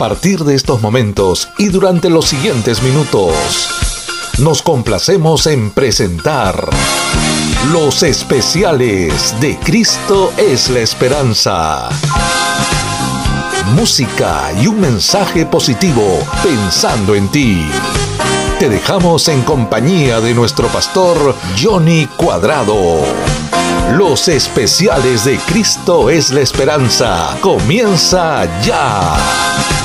partir de estos momentos y durante los siguientes minutos, nos complacemos en presentar los especiales de Cristo es la esperanza. Música y un mensaje positivo pensando en ti. Te dejamos en compañía de nuestro pastor Johnny Cuadrado. Los especiales de Cristo es la esperanza. Comienza ya.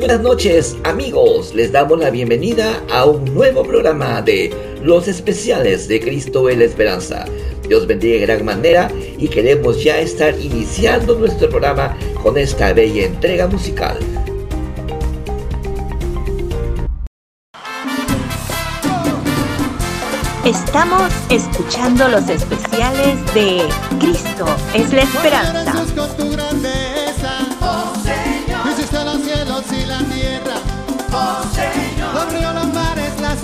buenas noches amigos, les damos la bienvenida a un nuevo programa de Los especiales de Cristo en la Esperanza. Dios bendiga de gran manera y queremos ya estar iniciando nuestro programa con esta bella entrega musical. Estamos escuchando los especiales de Cristo es la Esperanza.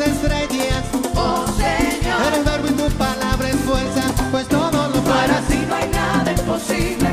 estrellas. Oh Señor, eres verbo y tu palabra es fuerza, pues todo lo para puedes. Para ti no hay nada imposible.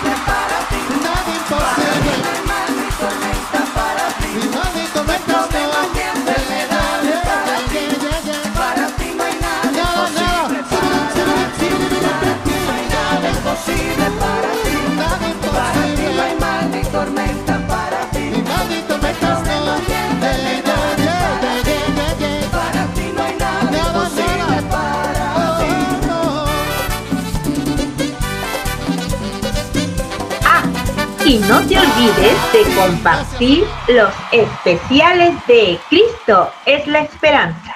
Nada imposible. Nada imposible. Y no te olvides de compartir los especiales de Cristo es la esperanza.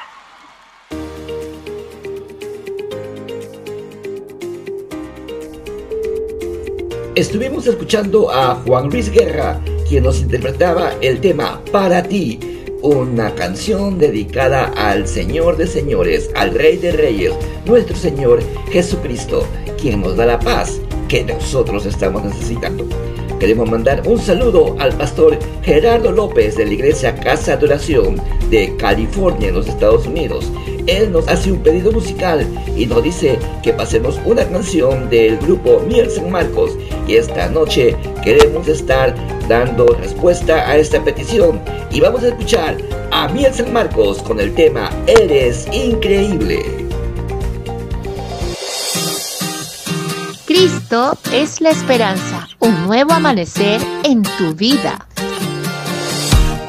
Estuvimos escuchando a Juan Luis Guerra, quien nos interpretaba el tema Para ti, una canción dedicada al Señor de Señores, al Rey de Reyes, nuestro Señor Jesucristo, quien nos da la paz que nosotros estamos necesitando. Queremos mandar un saludo al pastor Gerardo López de la iglesia Casa de Oración de California, en los Estados Unidos. Él nos hace un pedido musical y nos dice que pasemos una canción del grupo Miel San Marcos. Y esta noche queremos estar dando respuesta a esta petición. Y vamos a escuchar a Miel San Marcos con el tema Eres increíble. Cristo es la esperanza, un nuevo amanecer en tu vida.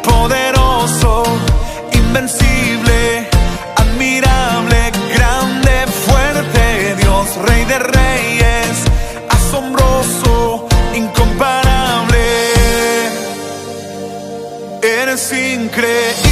Poderoso, invencible, admirable, grande, fuerte, Dios, Rey de Reyes, asombroso, incomparable. Eres increíble.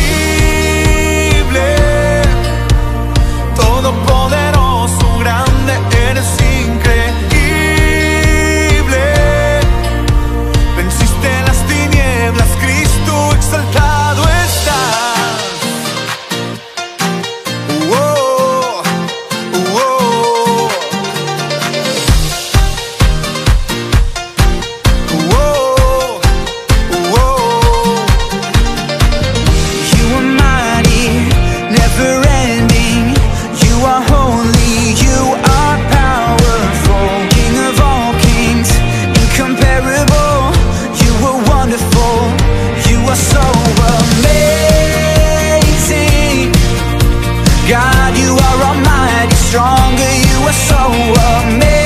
God, you are almighty, stronger, you are so amazing.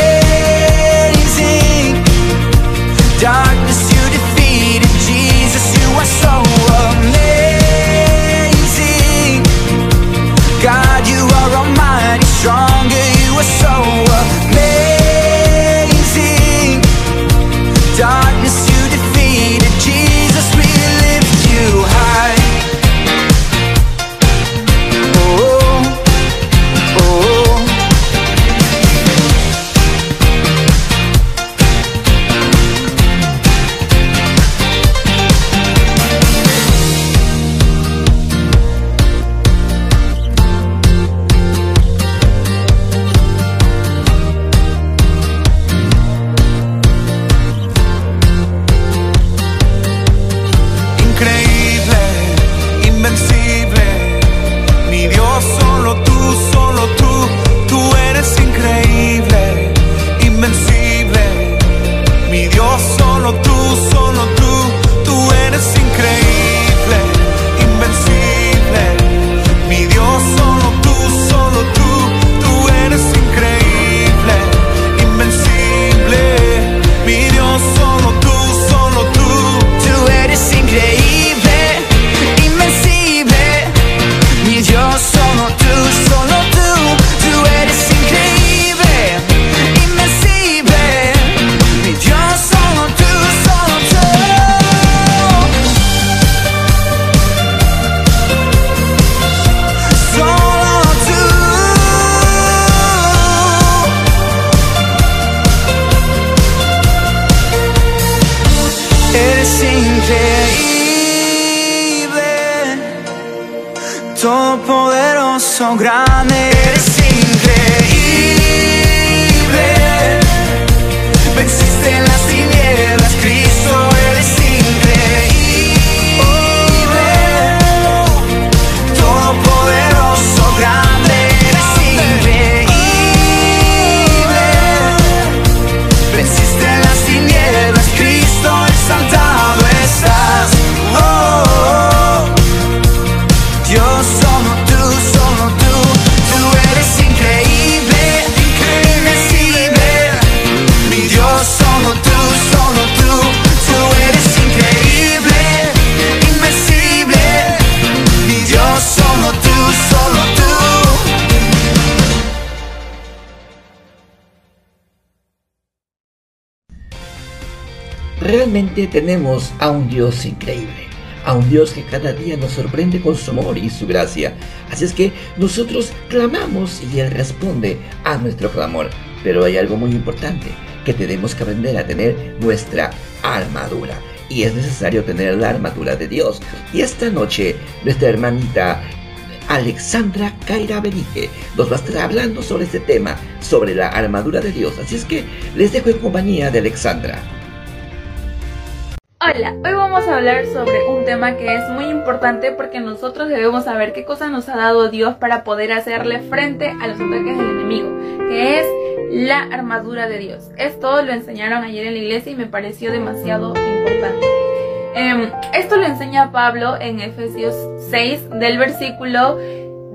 Realmente tenemos a un Dios increíble, a un Dios que cada día nos sorprende con su amor y su gracia. Así es que nosotros clamamos y Él responde a nuestro clamor. Pero hay algo muy importante, que tenemos que aprender a tener nuestra armadura. y es necesario tener la armadura de Dios. Y esta noche nuestra hermanita Alexandra Caira Benítez nos va a estar hablando sobre este tema, sobre la armadura de Dios. Así es que les dejo en compañía de Alexandra. Hola, hoy vamos a hablar sobre un tema que es muy importante porque nosotros debemos saber qué cosa nos ha dado Dios para poder hacerle frente a los ataques del enemigo, que es la armadura de Dios. Esto lo enseñaron ayer en la iglesia y me pareció demasiado importante. Eh, esto lo enseña Pablo en Efesios 6 del versículo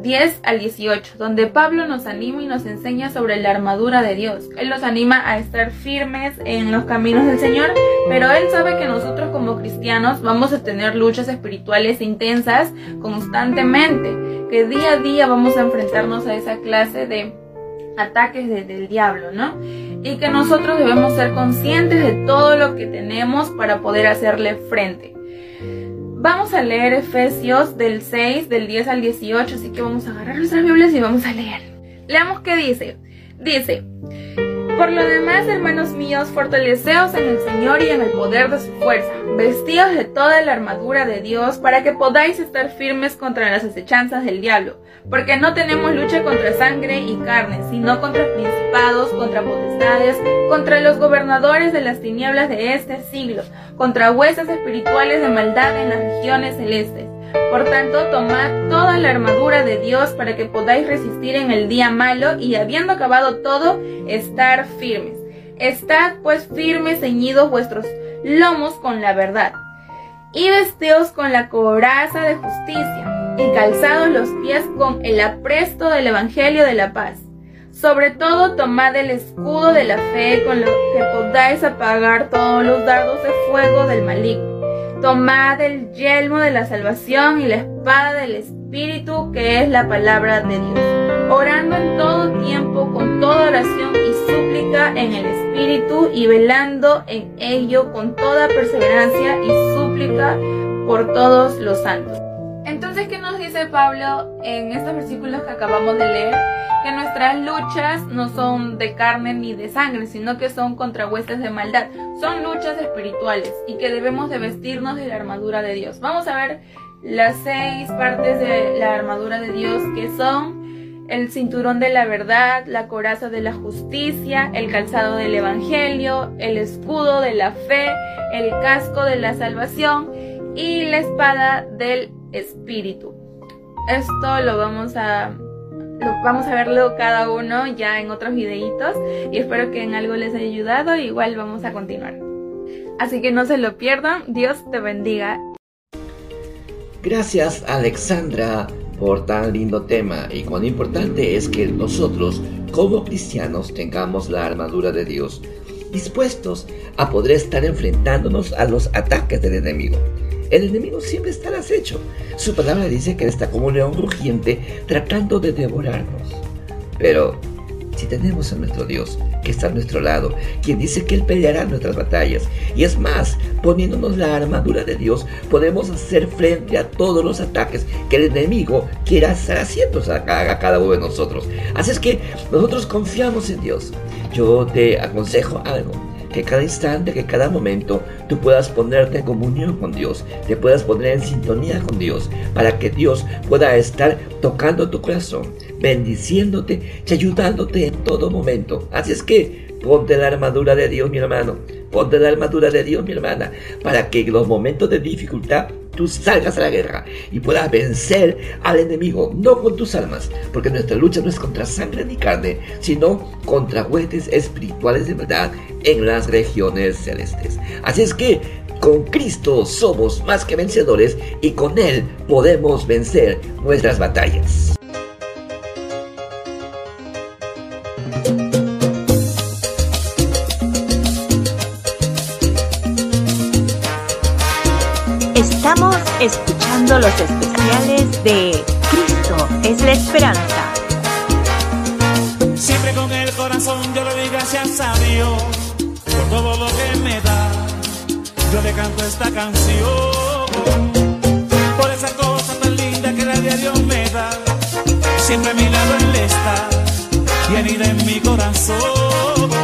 10 al 18, donde Pablo nos anima y nos enseña sobre la armadura de Dios. Él nos anima a estar firmes en los caminos del Señor, pero él sabe que nosotros como cristianos vamos a tener luchas espirituales intensas constantemente, que día a día vamos a enfrentarnos a esa clase de ataques de, del diablo, ¿no? Y que nosotros debemos ser conscientes de todo lo que tenemos para poder hacerle frente. Vamos a leer Efesios del 6, del 10 al 18, así que vamos a agarrar nuestras Biblias y vamos a leer. Leamos qué dice. Dice, por lo demás, hermanos míos, fortaleceos en el Señor y en el poder de su fuerza, vestidos de toda la armadura de Dios para que podáis estar firmes contra las acechanzas del diablo, porque no tenemos lucha contra sangre y carne, sino contra principados, contra potestades, contra los gobernadores de las tinieblas de este siglo, contra huesas espirituales de maldad en las regiones celestes. Por tanto, tomad toda la armadura de Dios para que podáis resistir en el día malo y habiendo acabado todo, estar firmes. Estad pues firmes ceñidos vuestros lomos con la verdad y vestidos con la coraza de justicia y calzados los pies con el apresto del Evangelio de la paz. Sobre todo tomad el escudo de la fe con lo que podáis apagar todos los dardos de fuego del maligno. Tomad el yelmo de la salvación y la espada del Espíritu, que es la palabra de Dios. Orando en todo tiempo con toda oración y súplica en el Espíritu y velando en ello con toda perseverancia y súplica por todos los santos. Entonces, ¿qué Pablo en estos versículos que acabamos de leer? Que nuestras luchas no son de carne ni de sangre, sino que son contra huestes de maldad. Son luchas espirituales y que debemos de vestirnos de la armadura de Dios. Vamos a ver las seis partes de la armadura de Dios que son el cinturón de la verdad, la coraza de la justicia, el calzado del evangelio, el escudo de la fe, el casco de la salvación y la espada del espíritu. Esto lo vamos a lo, vamos a verlo cada uno ya en otros videitos y espero que en algo les haya ayudado. Igual vamos a continuar. Así que no se lo pierdan. Dios te bendiga. Gracias Alexandra por tan lindo tema y cuán importante es que nosotros como cristianos tengamos la armadura de Dios dispuestos a poder estar enfrentándonos a los ataques del enemigo. El enemigo siempre está al acecho. Su palabra dice que está como un león rugiente tratando de devorarnos. Pero si tenemos a nuestro Dios que está a nuestro lado, quien dice que Él peleará nuestras batallas, y es más, poniéndonos la armadura de Dios, podemos hacer frente a todos los ataques que el enemigo quiera estar haciendo a cada uno de nosotros. Así es que nosotros confiamos en Dios. Yo te aconsejo algo que cada instante, que cada momento tú puedas ponerte en comunión con Dios, te puedas poner en sintonía con Dios, para que Dios pueda estar tocando tu corazón, bendiciéndote y ayudándote en todo momento. Así es que ponte la armadura de Dios, mi hermano, ponte la armadura de Dios, mi hermana, para que en los momentos de dificultad tú salgas a la guerra y puedas vencer al enemigo, no con tus almas, porque nuestra lucha no es contra sangre ni carne, sino contra huestes espirituales de verdad en las regiones celestes. Así es que con Cristo somos más que vencedores y con Él podemos vencer nuestras batallas. Escuchando los especiales de Cristo es la esperanza. Siempre con el corazón yo le doy gracias a Dios por todo lo que me da. Yo le canto esta canción por esa cosa tan linda que la diario me da. Siempre a mi lado él está y anida en mi corazón.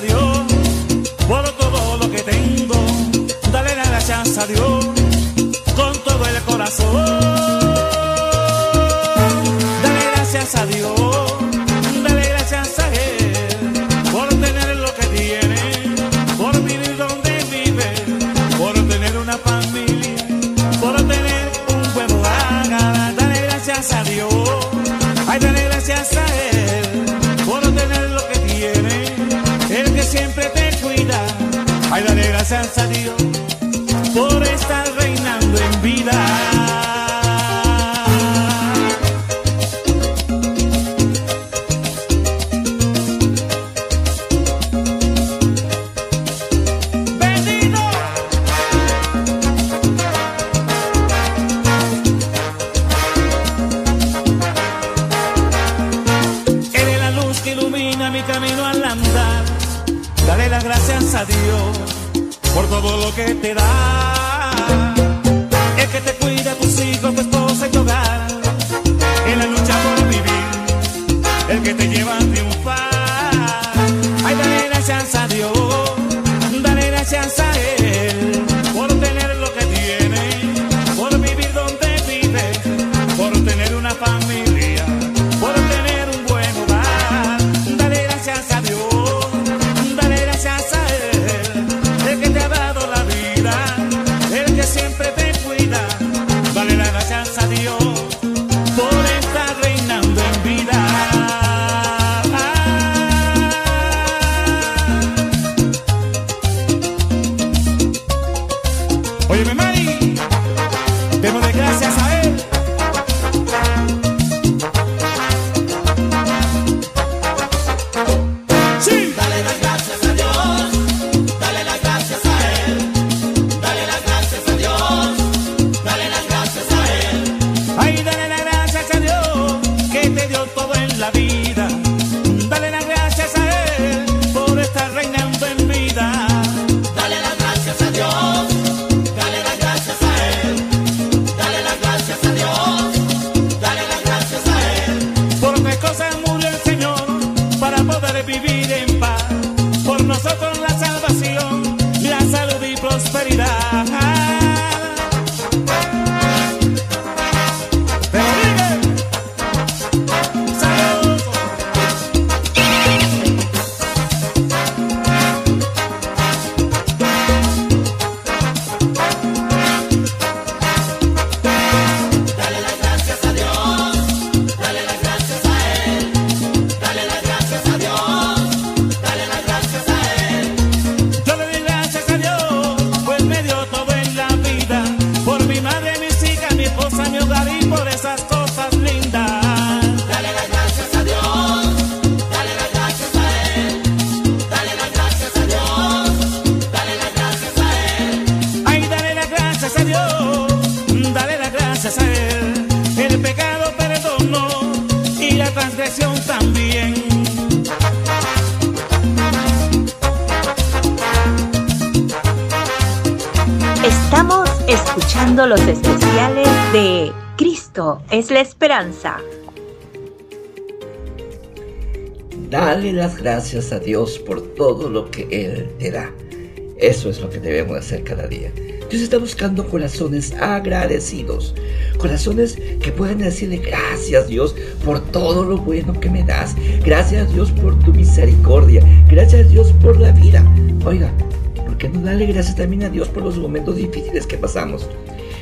Dios por todo lo que tengo. Dale la gracias a Dios con todo el corazón. Dale gracias a Dios. Gracias a Dios por estar reinando en vida. Es la luz que ilumina mi camino al andar. Dale las gracias a Dios por todo lo que te da. El que te cuida, tus hijos, tu esposa y tu hogar. En la lucha por vivir, el que te lleva a triunfar. Ay, dale gracias a Dios, escuchando los especiales de Cristo es la esperanza. Dale las gracias a Dios por todo lo que Él te da. Eso es lo que debemos hacer cada día. Dios está buscando corazones agradecidos, corazones que puedan decirle gracias Dios por todo lo bueno que me das, gracias Dios por tu misericordia, gracias Dios por la vida. Oiga, ¿por qué no darle gracias también a Dios por los momentos difíciles que pasamos?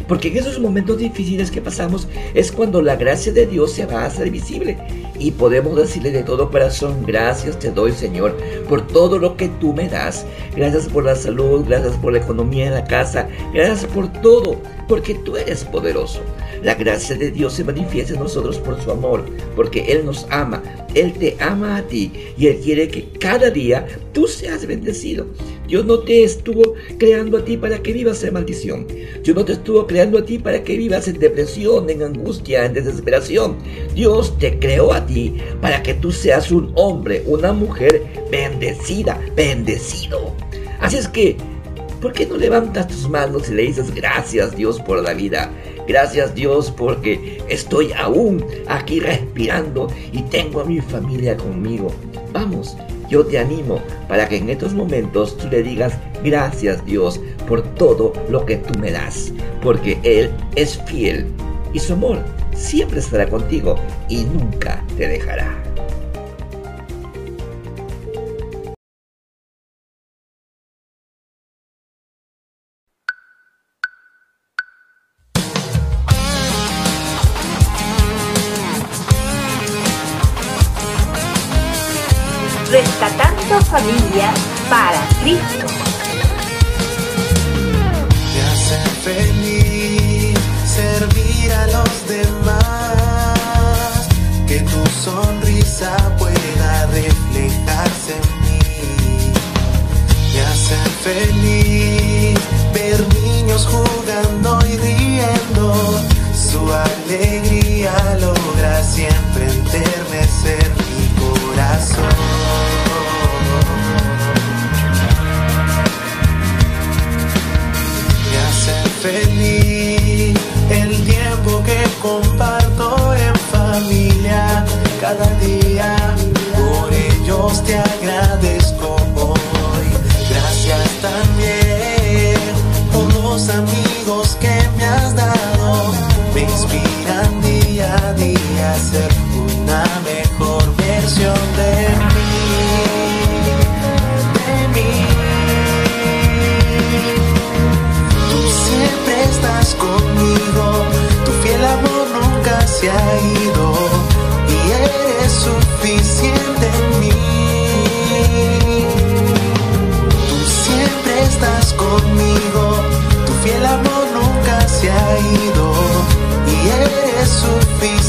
Porque en esos momentos difíciles que pasamos es cuando la gracia de Dios se va a hacer visible y podemos decirle de todo corazón, gracias te doy Señor por todo lo que tú me das. Gracias por la salud, gracias por la economía en la casa, gracias por todo, porque tú eres poderoso. La gracia de Dios se manifiesta en nosotros por su amor, porque Él nos ama, Él te ama a ti y Él quiere que cada día tú seas bendecido. Dios no te estuvo creando a ti para que vivas en maldición. Dios no te estuvo creando a ti para que vivas en depresión, en angustia, en desesperación. Dios te creó a ti para que tú seas un hombre, una mujer bendecida, bendecido. Así es que, ¿por qué no levantas tus manos y le dices gracias Dios por la vida? Gracias Dios porque estoy aún aquí respirando y tengo a mi familia conmigo. Vamos, yo te animo para que en estos momentos tú le digas gracias Dios por todo lo que tú me das, porque Él es fiel y su amor siempre estará contigo y nunca te dejará. Cada día. Por ellos te agradezco hoy. Gracias también por los amigos que me has dado. Me inspiran día a día a ser una mejor versión de mí. De mí. Tú siempre estás conmigo, tu fiel amor nunca se ha ido suficiente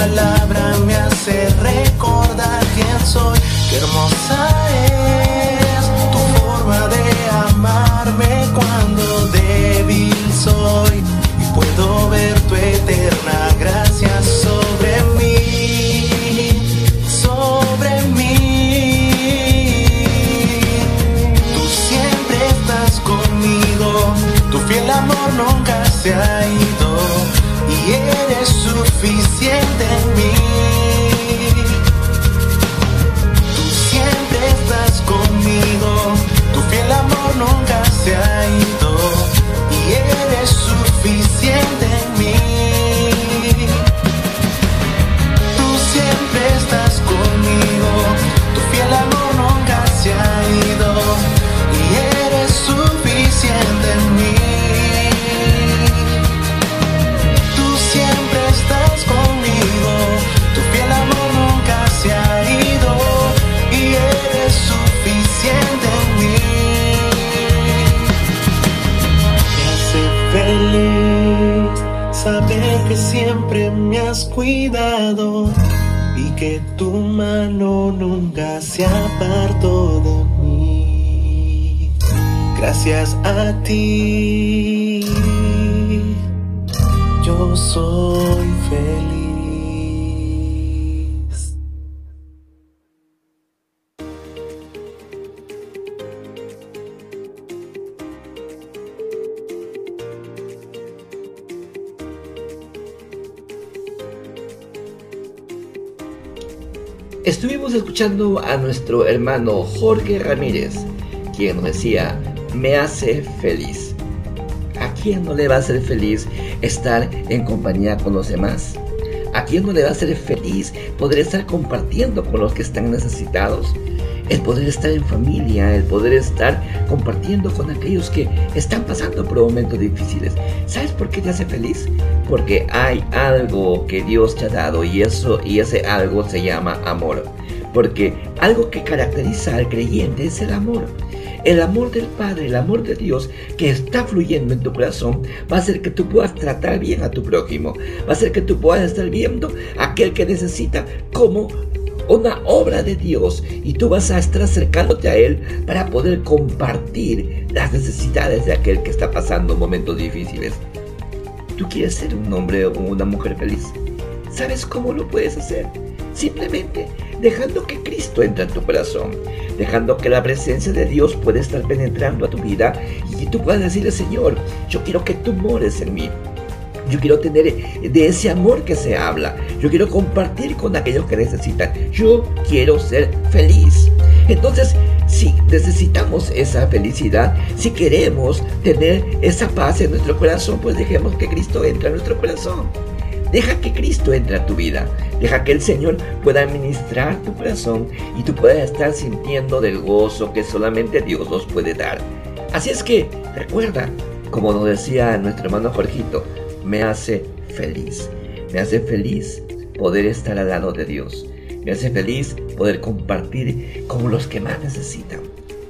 palabra me hace recordar quién soy. Qué hermosa saber que siempre me has cuidado y que tu mano nunca se apartó de mí. Gracias a ti, yo soy feliz. Estuvimos escuchando a nuestro hermano Jorge Ramírez, quien decía, me hace feliz. ¿A quién no le va a hacer feliz estar en compañía con los demás? ¿A quién no le va a hacer feliz poder estar compartiendo con los que están necesitados? El poder estar en familia, el poder estar compartiendo con aquellos que están pasando por momentos difíciles. ¿Sabes por qué te hace feliz? Porque hay algo que Dios te ha dado y eso y ese algo se llama amor. Porque algo que caracteriza al creyente es el amor. El amor del Padre, el amor de Dios que está fluyendo en tu corazón va a hacer que tú puedas tratar bien a tu prójimo. Va a hacer que tú puedas estar viendo a aquel que necesita cómo una obra de Dios y tú vas a estar acercándote a Él para poder compartir las necesidades de aquel que está pasando momentos difíciles. ¿Tú quieres ser un hombre o una mujer feliz? ¿Sabes cómo lo puedes hacer? Simplemente dejando que Cristo entre en tu corazón, dejando que la presencia de Dios pueda estar penetrando a tu vida y tú puedas decirle, Señor, yo quiero que tú mores en mí. Yo quiero tener de ese amor que se habla. Yo quiero compartir con aquellos que necesitan. Yo quiero ser feliz. Entonces, si necesitamos esa felicidad, si queremos tener esa paz en nuestro corazón, pues dejemos que Cristo entre a nuestro corazón. Deja que Cristo entre a tu vida. Deja que el Señor pueda administrar tu corazón y tú puedas estar sintiendo del gozo que solamente Dios nos puede dar. Así es que recuerda, como nos decía nuestro hermano Jorgito, me hace feliz. Me hace feliz poder estar al lado de Dios. Me hace feliz poder compartir con los que más necesitan.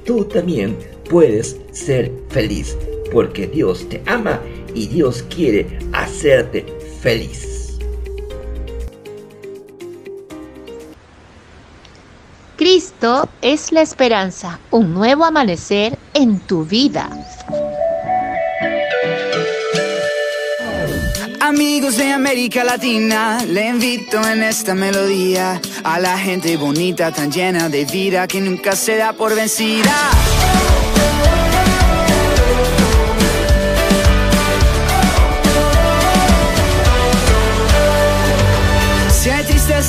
Tú también puedes ser feliz porque Dios te ama y Dios quiere hacerte feliz. Cristo es la esperanza, un nuevo amanecer en tu vida. Amigos de América Latina, le invito en esta melodía a la gente bonita, tan llena de vida que nunca se da por vencida.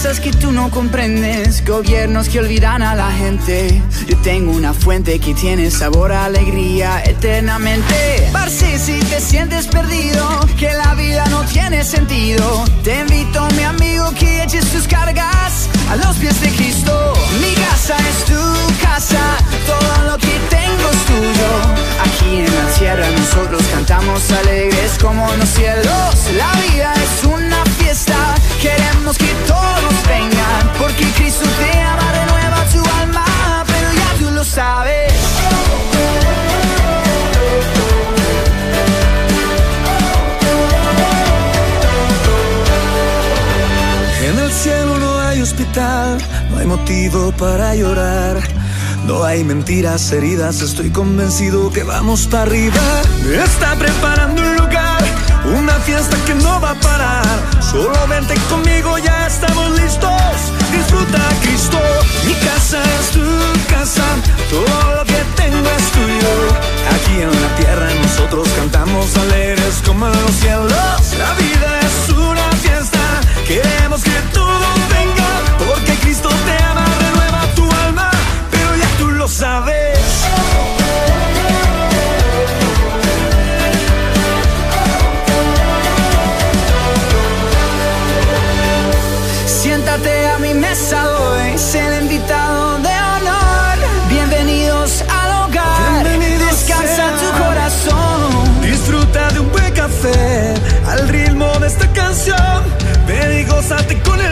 Tristezas que tú no comprendes, gobiernos que olvidan a la gente, yo tengo una fuente que tiene sabor a alegría eternamente. Parce, si te sientes perdido, que la vida no tiene sentido, te invito, mi amigo, que eches tus cargas a los pies de Cristo. Mi casa es tu casa, todo lo que tengo es tuyo. Aquí en la tierra nosotros cantamos alegres como los cielos. La vida es una fiesta, queremos que todos vengan, porque Cristo te ama, renueva tu alma, pero ya tú lo sabes. En el cielo no hay hospital, no hay motivo para llorar. No hay mentiras heridas, estoy convencido que vamos para arriba. Está preparando un lugar, una fiesta que no va a parar. Solo vente conmigo, ya estamos listos. Disfruta Cristo, mi casa es tu casa, todo lo que tengo es tuyo. Aquí en la tierra nosotros cantamos alegres como en los cielos. La vida es una fiesta, queremos que todos vengan, sabes. Siéntate a mi mesa hoy, sé el invitado de honor. Bienvenidos al hogar, descansa tu corazón. Disfruta de un buen café al ritmo de esta canción. Ven y gózate con el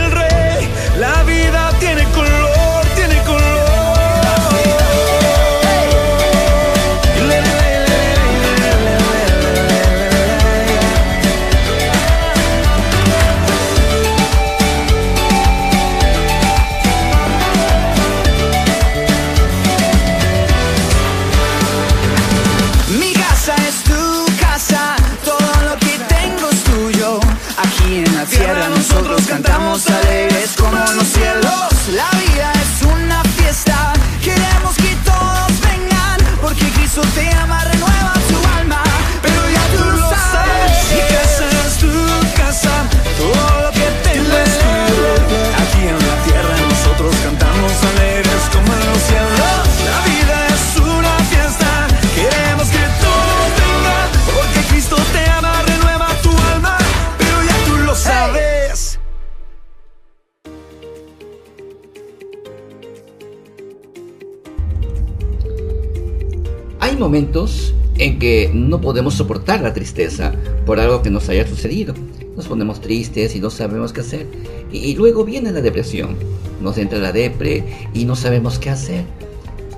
no podemos soportar la tristeza por algo que nos haya sucedido. Nos ponemos tristes y no sabemos qué hacer. Y, luego viene la depresión. Nos entra la depre y no sabemos qué hacer.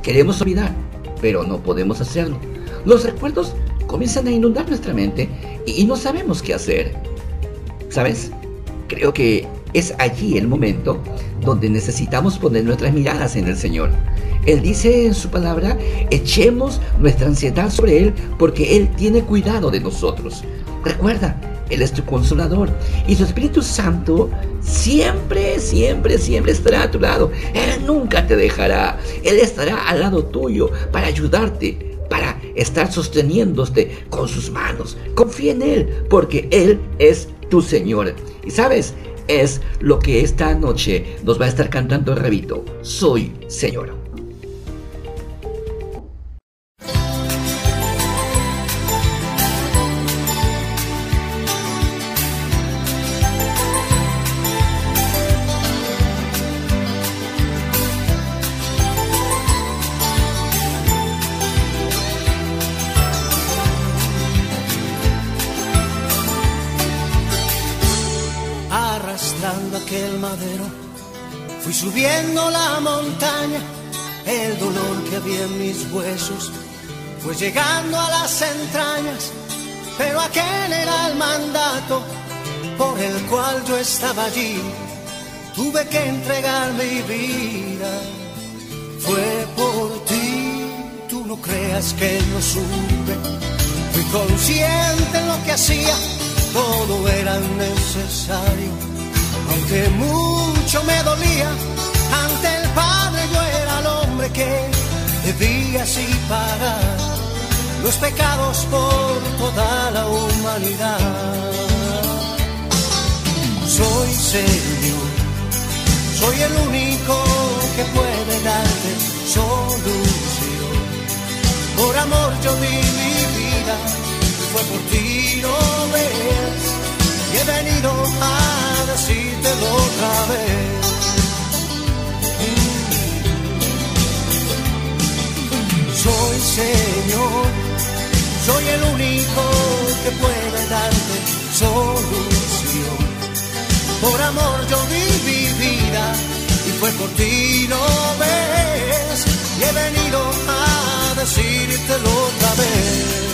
Queremos olvidar, pero no podemos hacerlo. Los recuerdos comienzan a inundar nuestra mente y, y no sabemos qué hacer. ¿Sabes? Creo que es allí el momento donde necesitamos poner nuestras miradas en el Señor. Él dice en su palabra, echemos nuestra ansiedad sobre Él porque Él tiene cuidado de nosotros. Recuerda, Él es tu consolador y su Espíritu Santo siempre, siempre, siempre estará a tu lado. Él nunca te dejará. Él estará al lado tuyo para ayudarte, para estar sosteniéndote con sus manos. Confía en Él porque Él es tu Señor. Y sabes, es lo que esta noche nos va a estar cantando el Rabito. Soy Señor. Subiendo la montaña, el dolor que había en mis huesos fue llegando a las entrañas, pero aquel era el mandato por el cual yo estaba allí. Tuve que entregar mi vida, fue por ti, tú no creas que no supe. Fui consciente en lo que hacía, todo era necesario aunque mucho me dolía, ante el Padre yo era el hombre que debía así pagar los pecados por toda la humanidad. Soy Señor, soy el único que puede darte solución. Por amor yo di mi vida, fue por ti, no ves, y he venido a decírtelo otra vez. Soy Señor, soy el único que puede darte solución. Por amor yo di mi vida y fue por ti, no ves, y he venido a decírtelo otra vez.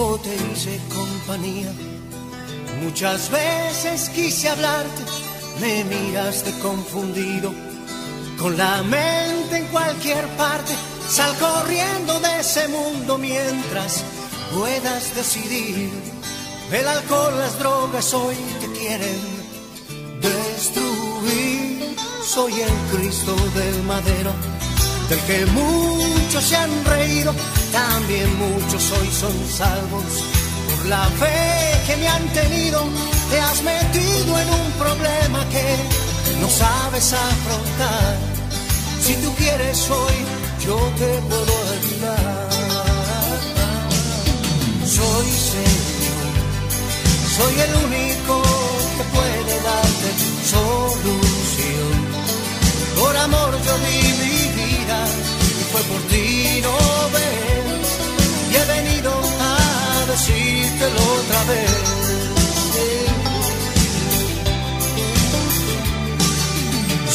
Te hice compañía. Muchas veces quise hablarte, me miraste confundido, con la mente en cualquier parte. Sal corriendo de ese mundo mientras puedas decidir. El alcohol, las drogas hoy te quieren destruir. Soy el Cristo del madero del que muchos se han reído, también muchos hoy son salvos. Por la fe que me han tenido, te has metido en un problema que no sabes afrontar. Si tú quieres hoy, yo te puedo ayudar. Soy Señor, soy el único que puede darte solución. Por amor yo di por ti, no ves. Y he venido a decírtelo otra vez.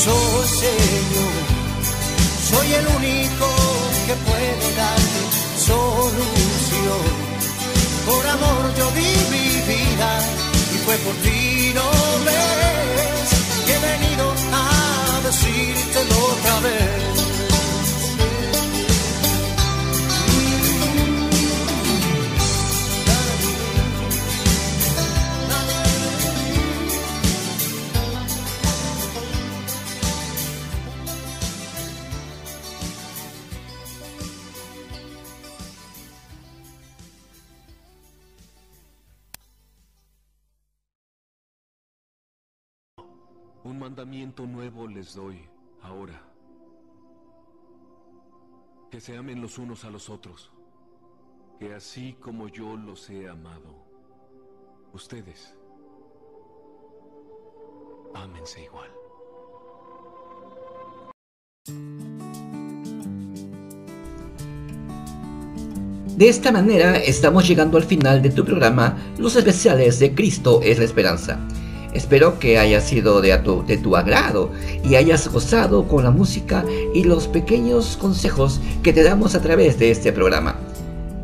Soy Señor, soy el único que puede darte solución. Por amor yo di mi vida y fue por ti, no ves. He venido a decírtelo otra vez. Nuevo les doy ahora. Que se amen los unos a los otros. Que así como yo los he amado, ustedes ámense igual. De esta manera estamos llegando al final de tu programa Los especiales de Cristo es la esperanza. Espero que haya sido de tu, tu agrado y hayas gozado con la música y los pequeños consejos que te damos a través de este programa.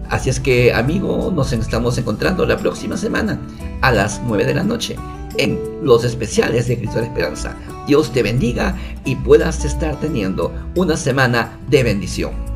Así es que, amigo, nos estamos encontrando la próxima semana a las 9 de la noche en los especiales de Cristo de Esperanza. Dios te bendiga y puedas estar teniendo una semana de bendición.